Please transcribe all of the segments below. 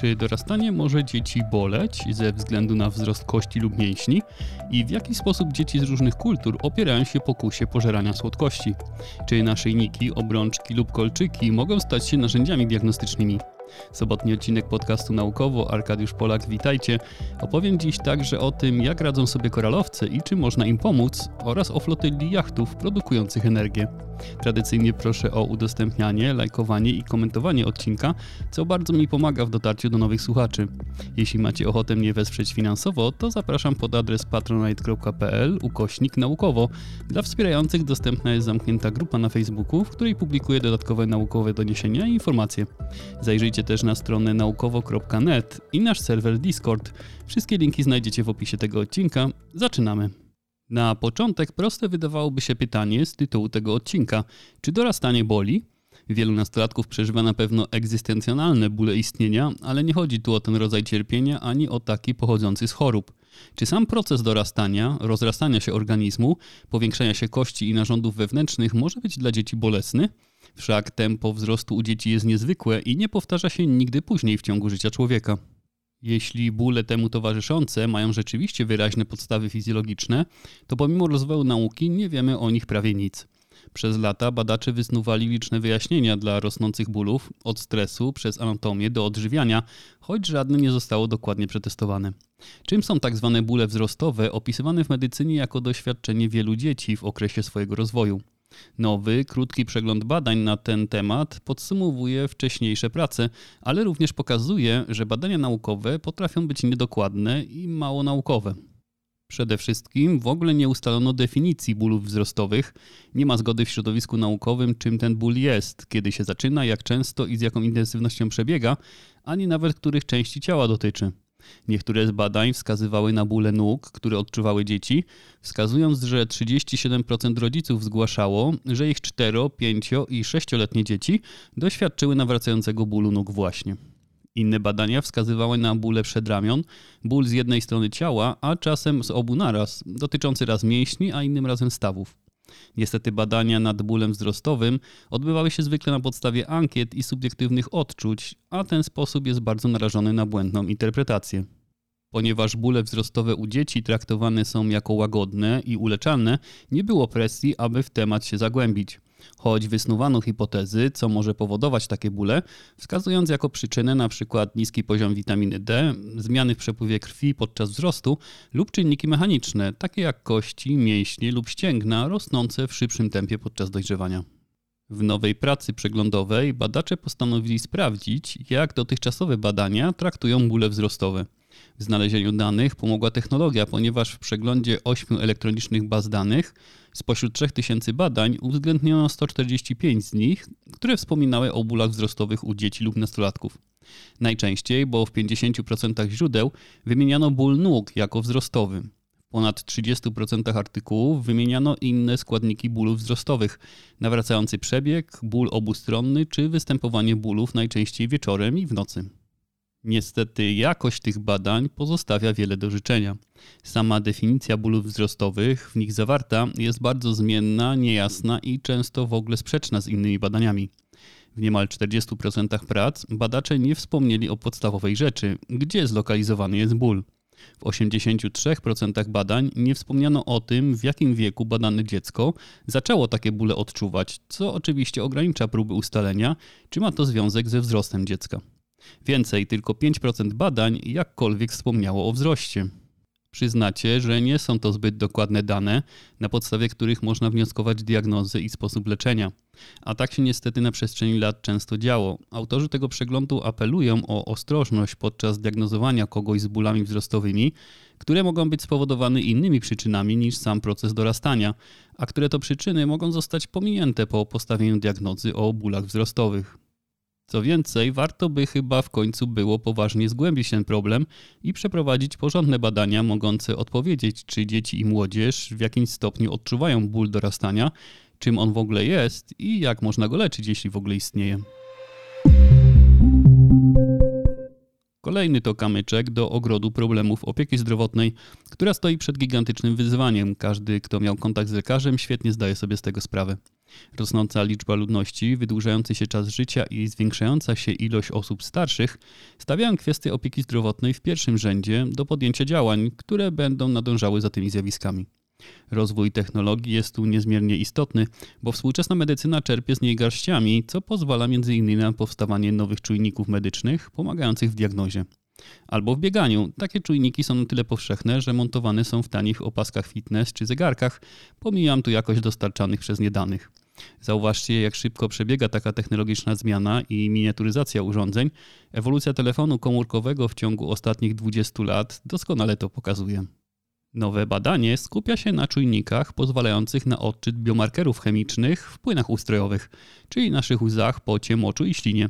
Czy dorastanie może dzieci boleć ze względu na wzrost kości lub mięśni? I w jaki sposób dzieci z różnych kultur opierają się pokusie pożerania słodkości? Czy naszyjniki, obrączki lub kolczyki mogą stać się narzędziami diagnostycznymi? Sobotni odcinek podcastu Naukowo, Arkadiusz Polak, witajcie. Opowiem dziś także o tym, jak radzą sobie koralowce i czy można im pomóc, oraz o flotyli jachtów produkujących energię. Tradycyjnie proszę o udostępnianie, lajkowanie i komentowanie odcinka, co bardzo mi pomaga w dotarciu do nowych słuchaczy. Jeśli macie ochotę mnie wesprzeć finansowo, to zapraszam pod adres patronite.pl ukośnik naukowo. Dla wspierających dostępna jest zamknięta grupa na Facebooku, w której publikuję dodatkowe naukowe doniesienia i informacje. Zajrzyjcie też na stronę naukowo.net i nasz serwer Discord. Wszystkie linki znajdziecie w opisie tego odcinka. Zaczynamy. Na początek proste wydawałoby się pytanie z tytułu tego odcinka: czy dorastanie boli? Wielu nastolatków przeżywa na pewno egzystencjonalne bóle istnienia, ale nie chodzi tu o ten rodzaj cierpienia ani o taki pochodzący z chorób. Czy sam proces dorastania, rozrastania się organizmu, powiększania się kości i narządów wewnętrznych może być dla dzieci bolesny? Wszak tempo wzrostu u dzieci jest niezwykłe i nie powtarza się nigdy później w ciągu życia człowieka. Jeśli bóle temu towarzyszące mają rzeczywiście wyraźne podstawy fizjologiczne, to pomimo rozwoju nauki nie wiemy o nich prawie nic. Przez lata badacze wysnuwali liczne wyjaśnienia dla rosnących bólów, od stresu przez anatomię do odżywiania, choć żadne nie zostało dokładnie przetestowane. Czym są tak zwane bóle wzrostowe, opisywane w medycynie jako doświadczenie wielu dzieci w okresie swojego rozwoju? Nowy, krótki przegląd badań na ten temat podsumowuje wcześniejsze prace, ale również pokazuje, że badania naukowe potrafią być niedokładne i mało naukowe. Przede wszystkim w ogóle nie ustalono definicji bólów wzrostowych. Nie ma zgody w środowisku naukowym, czym ten ból jest, kiedy się zaczyna, jak często i z jaką intensywnością przebiega, ani nawet których części ciała dotyczy. Niektóre z badań wskazywały na bóle nóg, które odczuwały dzieci, wskazując, że 37% rodziców zgłaszało, że ich 4, 5 i 6-letnie dzieci doświadczyły nawracającego bólu nóg właśnie. Inne badania wskazywały na bóle przedramion, ból z jednej strony ciała, a czasem z obu naraz, dotyczący raz mięśni, a innym razem stawów. Niestety badania nad bólem wzrostowym odbywały się zwykle na podstawie ankiet i subiektywnych odczuć, a ten sposób jest bardzo narażony na błędną interpretację. Ponieważ bóle wzrostowe u dzieci traktowane są jako łagodne i uleczalne, nie było presji, aby w temat się zagłębić. Choć wysnuwano hipotezy, co może powodować takie bóle, wskazując jako przyczynę np. niski poziom witaminy D, zmiany w przepływie krwi podczas wzrostu lub czynniki mechaniczne, takie jak kości, mięśnie lub ścięgna rosnące w szybszym tempie podczas dojrzewania. W nowej pracy przeglądowej badacze postanowili sprawdzić, jak dotychczasowe badania traktują bóle wzrostowe. W znalezieniu danych pomogła technologia, ponieważ w przeglądzie 8 elektronicznych baz danych spośród 3000 badań uwzględniono 145 z nich, które wspominały o bólach wzrostowych u dzieci lub nastolatków. Najczęściej, bo w 50% źródeł wymieniano ból nóg jako wzrostowy. W ponad 30% artykułów wymieniano inne składniki bólów wzrostowych, nawracający przebieg, ból obustronny czy występowanie bólów najczęściej wieczorem i w nocy. Niestety jakość tych badań pozostawia wiele do życzenia. Sama definicja bólów wzrostowych w nich zawarta jest bardzo zmienna, niejasna i często w ogóle sprzeczna z innymi badaniami. W niemal 40% prac badacze nie wspomnieli o podstawowej rzeczy, gdzie zlokalizowany jest ból. W 83% badań nie wspomniano o tym, w jakim wieku badane dziecko zaczęło takie bóle odczuwać, co oczywiście ogranicza próby ustalenia, czy ma to związek ze wzrostem dziecka. Więcej, tylko 5% badań jakkolwiek wspomniało o wzroście. Przyznacie, że nie są to zbyt dokładne dane, na podstawie których można wnioskować diagnozy i sposób leczenia. A tak się niestety na przestrzeni lat często działo. Autorzy tego przeglądu apelują o ostrożność podczas diagnozowania kogoś z bólami wzrostowymi, które mogą być spowodowane innymi przyczynami niż sam proces dorastania, a które to przyczyny mogą zostać pominięte po postawieniu diagnozy o bólach wzrostowych. Co więcej, warto by chyba w końcu było poważnie zgłębić ten problem i przeprowadzić porządne badania mogące odpowiedzieć, czy dzieci i młodzież w jakimś stopniu odczuwają ból dorastania, czym on w ogóle jest i jak można go leczyć, jeśli w ogóle istnieje. Kolejny to kamyczek do ogrodu problemów opieki zdrowotnej, która stoi przed gigantycznym wyzwaniem. Każdy, kto miał kontakt z lekarzem, świetnie zdaje sobie z tego sprawę. Rosnąca liczba ludności, wydłużający się czas życia i zwiększająca się ilość osób starszych stawiają kwestię opieki zdrowotnej w pierwszym rzędzie do podjęcia działań, które będą nadążały za tymi zjawiskami. Rozwój technologii jest tu niezmiernie istotny, bo współczesna medycyna czerpie z niej garściami, co pozwala m.in. na powstawanie nowych czujników medycznych pomagających w diagnozie. Albo w bieganiu. Takie czujniki są na tyle powszechne, że montowane są w tanich opaskach fitness czy zegarkach. Pomijam tu jakość dostarczanych przez nie danych. Zauważcie, jak szybko przebiega taka technologiczna zmiana i miniaturyzacja urządzeń. Ewolucja telefonu komórkowego w ciągu ostatnich 20 lat doskonale to pokazuje. Nowe badanie skupia się na czujnikach pozwalających na odczyt biomarkerów chemicznych w płynach ustrojowych, czyli naszych łzach, pocie, moczu i ślinie.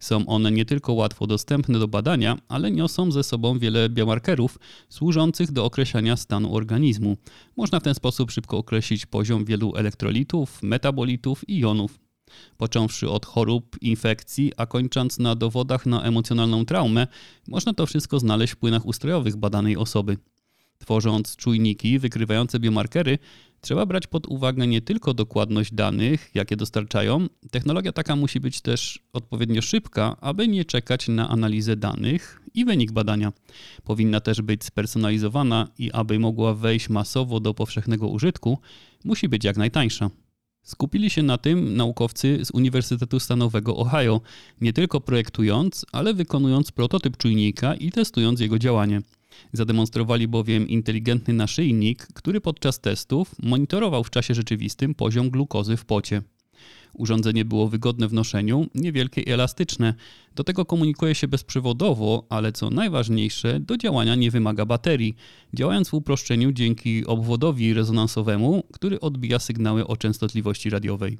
Są one nie tylko łatwo dostępne do badania, ale niosą ze sobą wiele biomarkerów służących do określania stanu organizmu. Można w ten sposób szybko określić poziom wielu elektrolitów, metabolitów i jonów. Począwszy od chorób, infekcji, a kończąc na dowodach na emocjonalną traumę, można to wszystko znaleźć w płynach ustrojowych badanej osoby. Tworząc czujniki wykrywające biomarkery, trzeba brać pod uwagę nie tylko dokładność danych, jakie dostarczają, technologia taka musi być też odpowiednio szybka, aby nie czekać na analizę danych i wynik badania. Powinna też być spersonalizowana i aby mogła wejść masowo do powszechnego użytku, musi być jak najtańsza. Skupili się na tym naukowcy z Uniwersytetu Stanowego Ohio, nie tylko projektując, ale wykonując prototyp czujnika i testując jego działanie. Zademonstrowali bowiem inteligentny naszyjnik, który podczas testów monitorował w czasie rzeczywistym poziom glukozy w pocie. Urządzenie było wygodne w noszeniu, niewielkie i elastyczne. Do tego komunikuje się bezprzewodowo, ale co najważniejsze, do działania nie wymaga baterii, działając w uproszczeniu dzięki obwodowi rezonansowemu, który odbija sygnały o częstotliwości radiowej.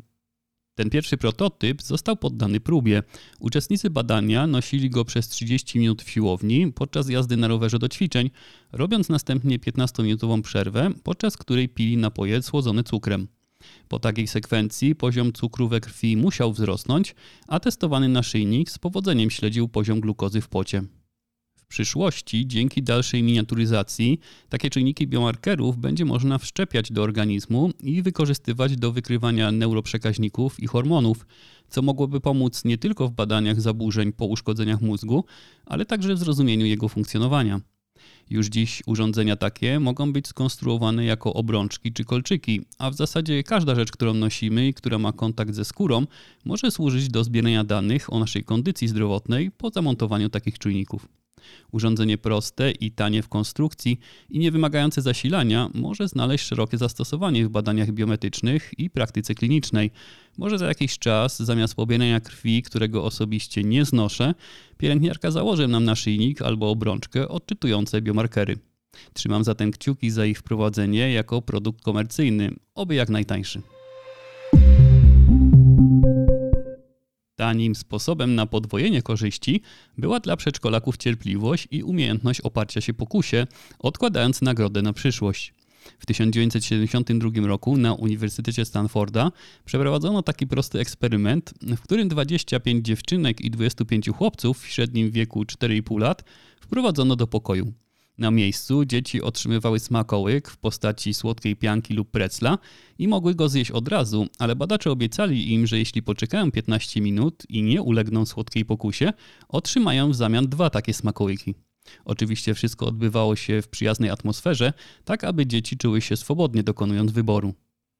Ten pierwszy prototyp został poddany próbie. Uczestnicy badania nosili go przez 30 minut w siłowni podczas jazdy na rowerze do ćwiczeń, robiąc następnie 15-minutową przerwę, podczas której pili napoje słodzone cukrem. Po takiej sekwencji poziom cukru we krwi musiał wzrosnąć, a testowany naszyjnik z powodzeniem śledził poziom glukozy w pocie przyszłości, dzięki dalszej miniaturyzacji, takie czujniki biomarkerów będzie można wszczepiać do organizmu i wykorzystywać do wykrywania neuroprzekaźników i hormonów, co mogłoby pomóc nie tylko w badaniach zaburzeń po uszkodzeniach mózgu, ale także w zrozumieniu jego funkcjonowania. Już dziś urządzenia takie mogą być skonstruowane jako obrączki czy kolczyki, a w zasadzie każda rzecz, którą nosimy i która ma kontakt ze skórą, może służyć do zbierania danych o naszej kondycji zdrowotnej po zamontowaniu takich czujników. Urządzenie proste i tanie w konstrukcji i nie wymagające zasilania może znaleźć szerokie zastosowanie w badaniach biometrycznych i praktyce klinicznej. Może za jakiś czas, zamiast pobierania krwi, którego osobiście nie znoszę, pielęgniarka założy nam naszyjnik albo obrączkę odczytujące biomarkery. Trzymam zatem kciuki za ich wprowadzenie jako produkt komercyjny, oby jak najtańszy. Tanim sposobem na podwojenie korzyści była dla przedszkolaków cierpliwość i umiejętność oparcia się pokusie, odkładając nagrodę na przyszłość. W 1972 roku na Uniwersytecie Stanforda przeprowadzono taki prosty eksperyment, w którym 25 dziewczynek i 25 chłopców w średnim wieku 4,5 lat wprowadzono do pokoju. Na miejscu dzieci otrzymywały smakołyk w postaci słodkiej pianki lub precla i mogły go zjeść od razu, ale badacze obiecali im, że jeśli poczekają 15 minut i nie ulegną słodkiej pokusie, otrzymają w zamian dwa takie smakołyki. Oczywiście wszystko odbywało się w przyjaznej atmosferze, tak aby dzieci czuły się swobodnie dokonując wyboru.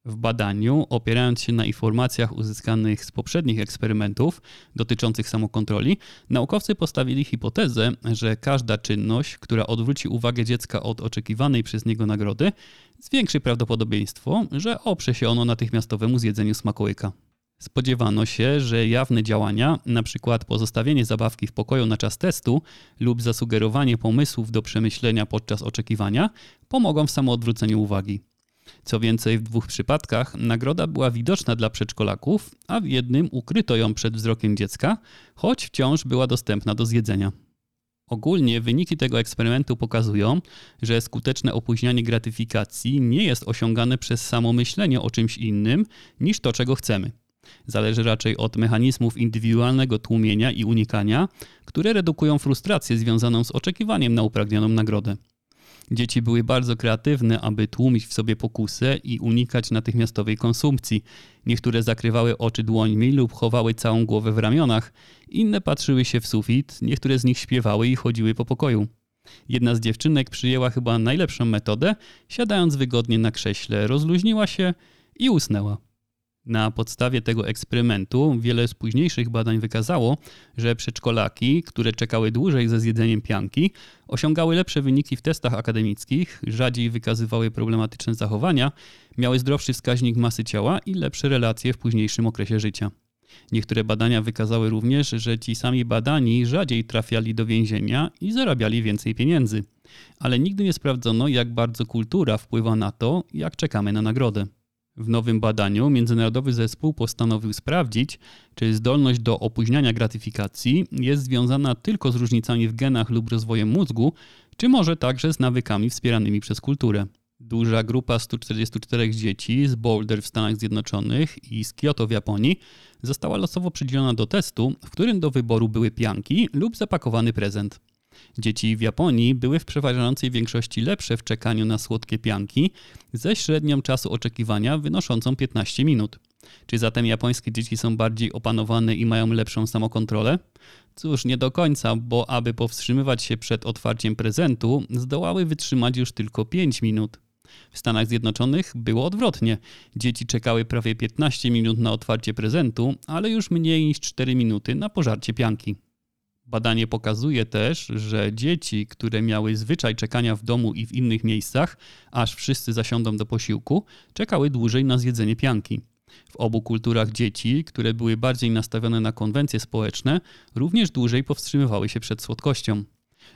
W badaniu, opierając się na informacjach uzyskanych z poprzednich eksperymentów dotyczących samokontroli, naukowcy postawili hipotezę, że każda czynność, która odwróci uwagę dziecka od oczekiwanej przez niego nagrody, zwiększy prawdopodobieństwo, że oprze się ono natychmiastowemu zjedzeniu smakołyka. Spodziewano się, że jawne działania, np. pozostawienie zabawki w pokoju na czas testu lub zasugerowanie pomysłów do przemyślenia podczas oczekiwania, pomogą w samoodwróceniu uwagi. Co więcej, w dwóch przypadkach nagroda była widoczna dla przedszkolaków, a w jednym ukryto ją przed wzrokiem dziecka, choć wciąż była dostępna do zjedzenia. Ogólnie wyniki tego eksperymentu pokazują, że skuteczne opóźnianie gratyfikacji nie jest osiągane przez samo myślenie o czymś innym niż to, czego chcemy. Zależy raczej od mechanizmów indywidualnego tłumienia i unikania, które redukują frustrację związaną z oczekiwaniem na upragnioną nagrodę. Dzieci były bardzo kreatywne, aby tłumić w sobie pokusę i unikać natychmiastowej konsumpcji. Niektóre zakrywały oczy dłońmi lub chowały całą głowę w ramionach, inne patrzyły się w sufit, niektóre z nich śpiewały i chodziły po pokoju. Jedna z dziewczynek przyjęła chyba najlepszą metodę, siadając wygodnie na krześle, rozluźniła się i usnęła. Na podstawie tego eksperymentu wiele z późniejszych badań wykazało, że przedszkolaki, które czekały dłużej ze zjedzeniem pianki, osiągały lepsze wyniki w testach akademickich, rzadziej wykazywały problematyczne zachowania, miały zdrowszy wskaźnik masy ciała i lepsze relacje w późniejszym okresie życia. Niektóre badania wykazały również, że ci sami badani rzadziej trafiali do więzienia i zarabiali więcej pieniędzy. Ale nigdy nie sprawdzono, jak bardzo kultura wpływa na to, jak czekamy na nagrodę. W nowym badaniu międzynarodowy zespół postanowił sprawdzić, czy zdolność do opóźniania gratyfikacji jest związana tylko z różnicami w genach lub rozwojem mózgu, czy może także z nawykami wspieranymi przez kulturę. Duża grupa 144 dzieci z Boulder w Stanach Zjednoczonych i z Kyoto w Japonii została losowo przydzielona do testu, w którym do wyboru były pianki lub zapakowany prezent. Dzieci w Japonii były w przeważającej większości lepsze w czekaniu na słodkie pianki, ze średnią czasu oczekiwania wynoszącą 15 minut. Czy zatem japońskie dzieci są bardziej opanowane i mają lepszą samokontrolę? Cóż, nie do końca, bo aby powstrzymywać się przed otwarciem prezentu, zdołały wytrzymać już tylko 5 minut. W Stanach Zjednoczonych było odwrotnie. Dzieci czekały prawie 15 minut na otwarcie prezentu, ale już mniej niż 4 minuty na pożarcie pianki. Badanie pokazuje też, że dzieci, które miały zwyczaj czekania w domu i w innych miejscach, aż wszyscy zasiądą do posiłku, czekały dłużej na zjedzenie pianki. W obu kulturach dzieci, które były bardziej nastawione na konwencje społeczne, również dłużej powstrzymywały się przed słodkością.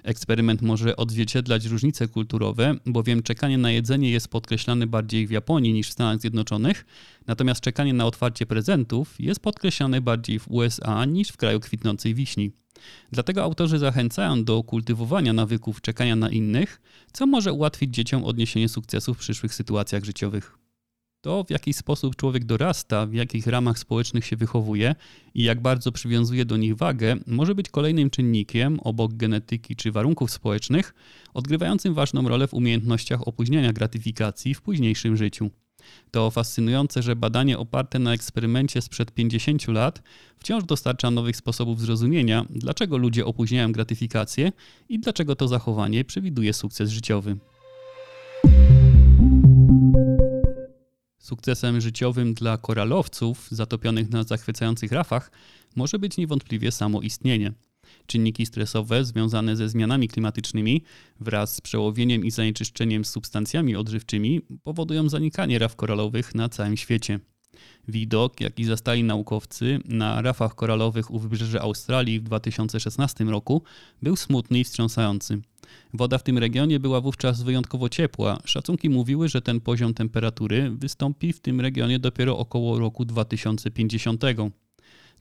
Eksperyment może odzwierciedlać różnice kulturowe, bowiem czekanie na jedzenie jest podkreślane bardziej w Japonii niż w Stanach Zjednoczonych, natomiast czekanie na otwarcie prezentów jest podkreślane bardziej w USA niż w kraju kwitnącej wiśni. Dlatego autorzy zachęcają do kultywowania nawyków czekania na innych, co może ułatwić dzieciom odniesienie sukcesu w przyszłych sytuacjach życiowych. To, w jaki sposób człowiek dorasta, w jakich ramach społecznych się wychowuje i jak bardzo przywiązuje do nich wagę, może być kolejnym czynnikiem, obok genetyki czy warunków społecznych, odgrywającym ważną rolę w umiejętnościach opóźniania gratyfikacji w późniejszym życiu. To fascynujące, że badanie oparte na eksperymencie sprzed 50 lat wciąż dostarcza nowych sposobów zrozumienia, dlaczego ludzie opóźniają gratyfikację i dlaczego to zachowanie przewiduje sukces życiowy. Sukcesem życiowym dla koralowców zatopionych na zachwycających rafach może być niewątpliwie samo istnienie. Czynniki stresowe związane ze zmianami klimatycznymi wraz z przełowieniem i zanieczyszczeniem substancjami odżywczymi powodują zanikanie raf koralowych na całym świecie. Widok, jaki zastali naukowcy na rafach koralowych u wybrzeży Australii w 2016 roku, był smutny i wstrząsający. Woda w tym regionie była wówczas wyjątkowo ciepła. Szacunki mówiły, że ten poziom temperatury wystąpi w tym regionie dopiero około roku 2050.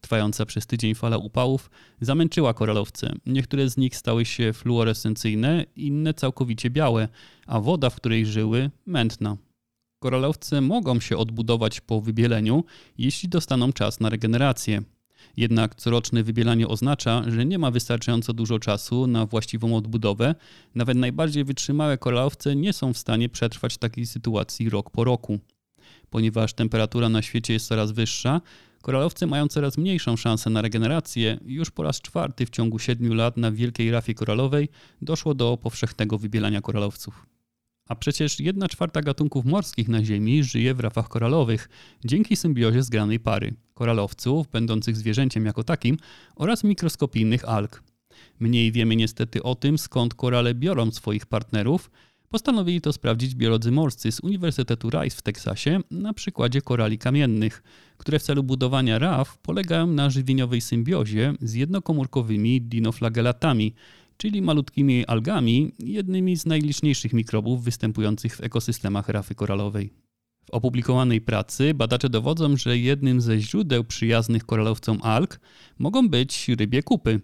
Trwająca przez tydzień fala upałów zamęczyła koralowce. Niektóre z nich stały się fluorescencyjne, inne całkowicie białe, a woda, w której żyły, mętna. Koralowce mogą się odbudować po wybieleniu, jeśli dostaną czas na regenerację. Jednak coroczne wybielanie oznacza, że nie ma wystarczająco dużo czasu na właściwą odbudowę. Nawet najbardziej wytrzymałe koralowce nie są w stanie przetrwać takiej sytuacji rok po roku. Ponieważ temperatura na świecie jest coraz wyższa, koralowce mają coraz mniejszą szansę na regenerację. Już po raz czwarty w ciągu siedmiu lat na wielkiej rafie koralowej doszło do powszechnego wybielania koralowców. A przecież jedna czwarta gatunków morskich na Ziemi żyje w rafach koralowych dzięki symbiozie zgranej pary koralowców, będących zwierzęciem jako takim, oraz mikroskopijnych alg. Mniej wiemy niestety o tym, skąd korale biorą swoich partnerów. Postanowili to sprawdzić biolodzy morscy z Uniwersytetu Rice w Teksasie na przykładzie korali kamiennych, które w celu budowania raf polegają na żywieniowej symbiozie z jednokomórkowymi dinoflagelatami, czyli malutkimi algami, jednymi z najliczniejszych mikrobów występujących w ekosystemach rafy koralowej. W opublikowanej pracy badacze dowodzą, że jednym ze źródeł przyjaznych koralowcom alg mogą być rybie kupy.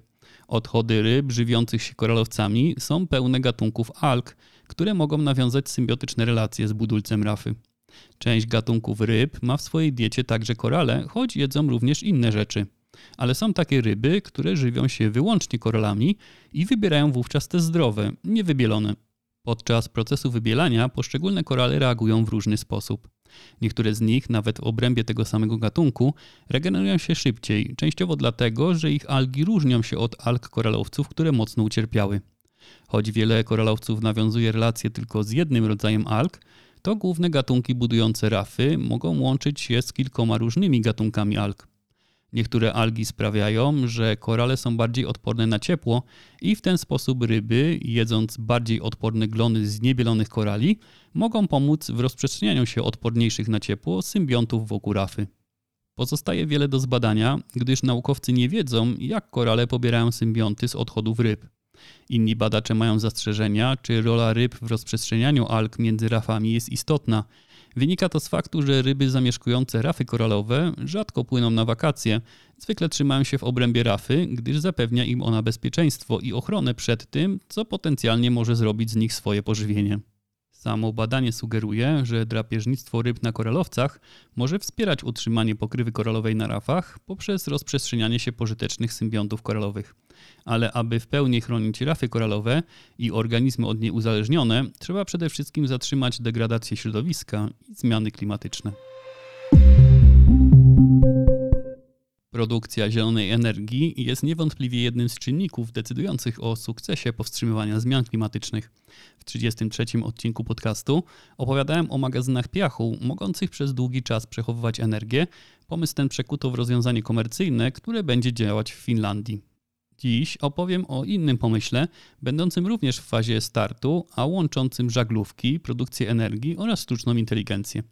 Odchody ryb żywiących się koralowcami są pełne gatunków alg, które mogą nawiązać symbiotyczne relacje z budulcem rafy. Część gatunków ryb ma w swojej diecie także korale, choć jedzą również inne rzeczy. Ale są takie ryby, które żywią się wyłącznie koralami i wybierają wówczas te zdrowe, niewybielone. Podczas procesu wybielania poszczególne korale reagują w różny sposób. Niektóre z nich, nawet w obrębie tego samego gatunku, regenerują się szybciej, częściowo dlatego, że ich algi różnią się od alg koralowców, które mocno ucierpiały. Choć wiele koralowców nawiązuje relacje tylko z jednym rodzajem alg, to główne gatunki budujące rafy mogą łączyć się z kilkoma różnymi gatunkami alg. Niektóre algi sprawiają, że korale są bardziej odporne na ciepło i w ten sposób ryby, jedząc bardziej odporne glony z niebielonych korali, mogą pomóc w rozprzestrzenianiu się odporniejszych na ciepło symbiontów wokół rafy. Pozostaje wiele do zbadania, gdyż naukowcy nie wiedzą, jak korale pobierają symbionty z odchodów ryb. Inni badacze mają zastrzeżenia, czy rola ryb w rozprzestrzenianiu alg między rafami jest istotna. Wynika to z faktu, że ryby zamieszkujące rafy koralowe rzadko płyną na wakacje. Zwykle trzymają się w obrębie rafy, gdyż zapewnia im ona bezpieczeństwo i ochronę przed tym, co potencjalnie może zrobić z nich swoje pożywienie. Samo badanie sugeruje, że drapieżnictwo ryb na koralowcach może wspierać utrzymanie pokrywy koralowej na rafach poprzez rozprzestrzenianie się pożytecznych symbiontów koralowych. Ale aby w pełni chronić rafy koralowe i organizmy od niej uzależnione, trzeba przede wszystkim zatrzymać degradację środowiska i zmiany klimatyczne. Produkcja zielonej energii jest niewątpliwie jednym z czynników decydujących o sukcesie powstrzymywania zmian klimatycznych. W 33 odcinku podcastu opowiadałem o magazynach piachu, mogących przez długi czas przechowywać energię. Pomysł ten przekuto w rozwiązanie komercyjne, które będzie działać w Finlandii. Dziś opowiem o innym pomyśle, będącym również w fazie startu, a łączącym żaglówki, produkcję energii oraz sztuczną inteligencję.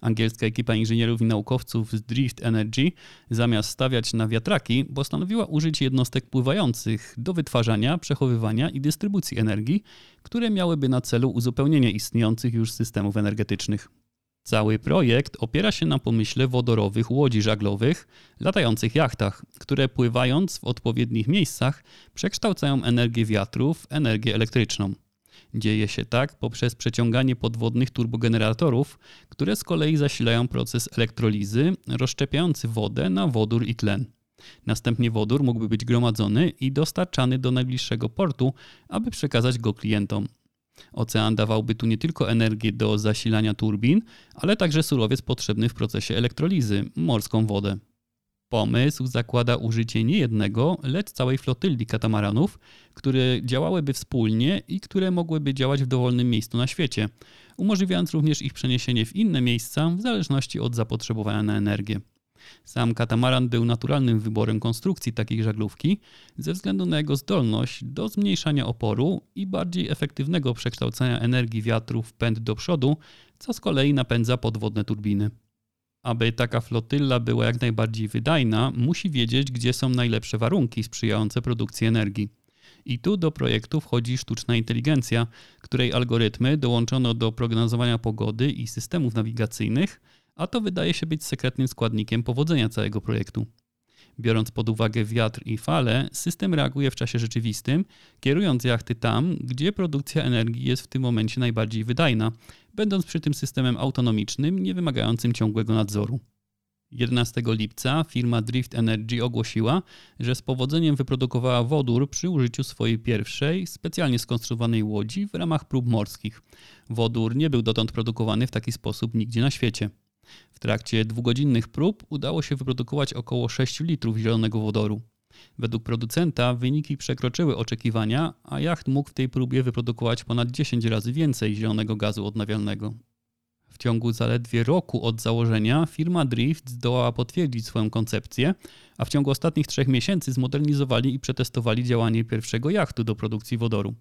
Angielska ekipa inżynierów i naukowców z Drift Energy zamiast stawiać na wiatraki, postanowiła użyć jednostek pływających do wytwarzania, przechowywania i dystrybucji energii, które miałyby na celu uzupełnienie istniejących już systemów energetycznych. Cały projekt opiera się na pomyśle wodorowych łodzi żaglowych, latających jachtach, które pływając w odpowiednich miejscach przekształcają energię wiatrów w energię elektryczną. Dzieje się tak poprzez przeciąganie podwodnych turbogeneratorów, które z kolei zasilają proces elektrolizy, rozszczepiający wodę na wodór i tlen. Następnie wodór mógłby być gromadzony i dostarczany do najbliższego portu, aby przekazać go klientom. Ocean dawałby tu nie tylko energię do zasilania turbin, ale także surowiec potrzebny w procesie elektrolizy morską wodę. Pomysł zakłada użycie nie jednego, lecz całej flotyli katamaranów, które działałyby wspólnie i które mogłyby działać w dowolnym miejscu na świecie, umożliwiając również ich przeniesienie w inne miejsca w zależności od zapotrzebowania na energię. Sam katamaran był naturalnym wyborem konstrukcji takiej żaglówki ze względu na jego zdolność do zmniejszania oporu i bardziej efektywnego przekształcania energii wiatru w pęd do przodu, co z kolei napędza podwodne turbiny. Aby taka flotylla była jak najbardziej wydajna, musi wiedzieć, gdzie są najlepsze warunki sprzyjające produkcji energii. I tu do projektu wchodzi sztuczna inteligencja, której algorytmy dołączono do prognozowania pogody i systemów nawigacyjnych, a to wydaje się być sekretnym składnikiem powodzenia całego projektu. Biorąc pod uwagę wiatr i fale, system reaguje w czasie rzeczywistym, kierując jachty tam, gdzie produkcja energii jest w tym momencie najbardziej wydajna, będąc przy tym systemem autonomicznym, nie wymagającym ciągłego nadzoru. 11 lipca firma Drift Energy ogłosiła, że z powodzeniem wyprodukowała wodór przy użyciu swojej pierwszej, specjalnie skonstruowanej łodzi w ramach prób morskich. Wodór nie był dotąd produkowany w taki sposób nigdzie na świecie. W trakcie dwugodzinnych prób udało się wyprodukować około 6 litrów zielonego wodoru. Według producenta wyniki przekroczyły oczekiwania, a jacht mógł w tej próbie wyprodukować ponad 10 razy więcej zielonego gazu odnawialnego. W ciągu zaledwie roku od założenia firma Drift zdołała potwierdzić swoją koncepcję, a w ciągu ostatnich trzech miesięcy zmodernizowali i przetestowali działanie pierwszego jachtu do produkcji wodoru.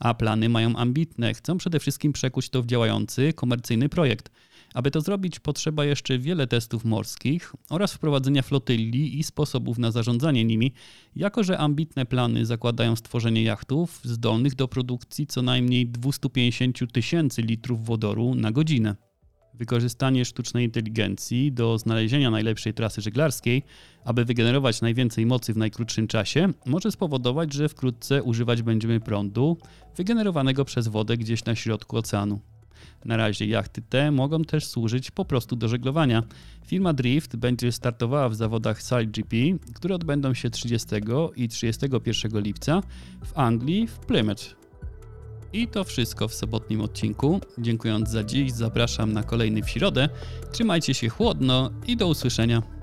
A plany mają ambitne, chcą przede wszystkim przekuć to w działający, komercyjny projekt – aby to zrobić, potrzeba jeszcze wiele testów morskich oraz wprowadzenia flotyli i sposobów na zarządzanie nimi, jako że ambitne plany zakładają stworzenie jachtów zdolnych do produkcji co najmniej 250 tysięcy litrów wodoru na godzinę. Wykorzystanie sztucznej inteligencji do znalezienia najlepszej trasy żeglarskiej, aby wygenerować najwięcej mocy w najkrótszym czasie, może spowodować, że wkrótce używać będziemy prądu wygenerowanego przez wodę gdzieś na środku oceanu. Na razie jachty te mogą też służyć po prostu do żeglowania. Firma Drift będzie startowała w zawodach SideGP, które odbędą się 30 i 31 lipca w Anglii w Plymouth. I to wszystko w sobotnim odcinku. Dziękując za dziś, zapraszam na kolejny w środę. Trzymajcie się chłodno i do usłyszenia.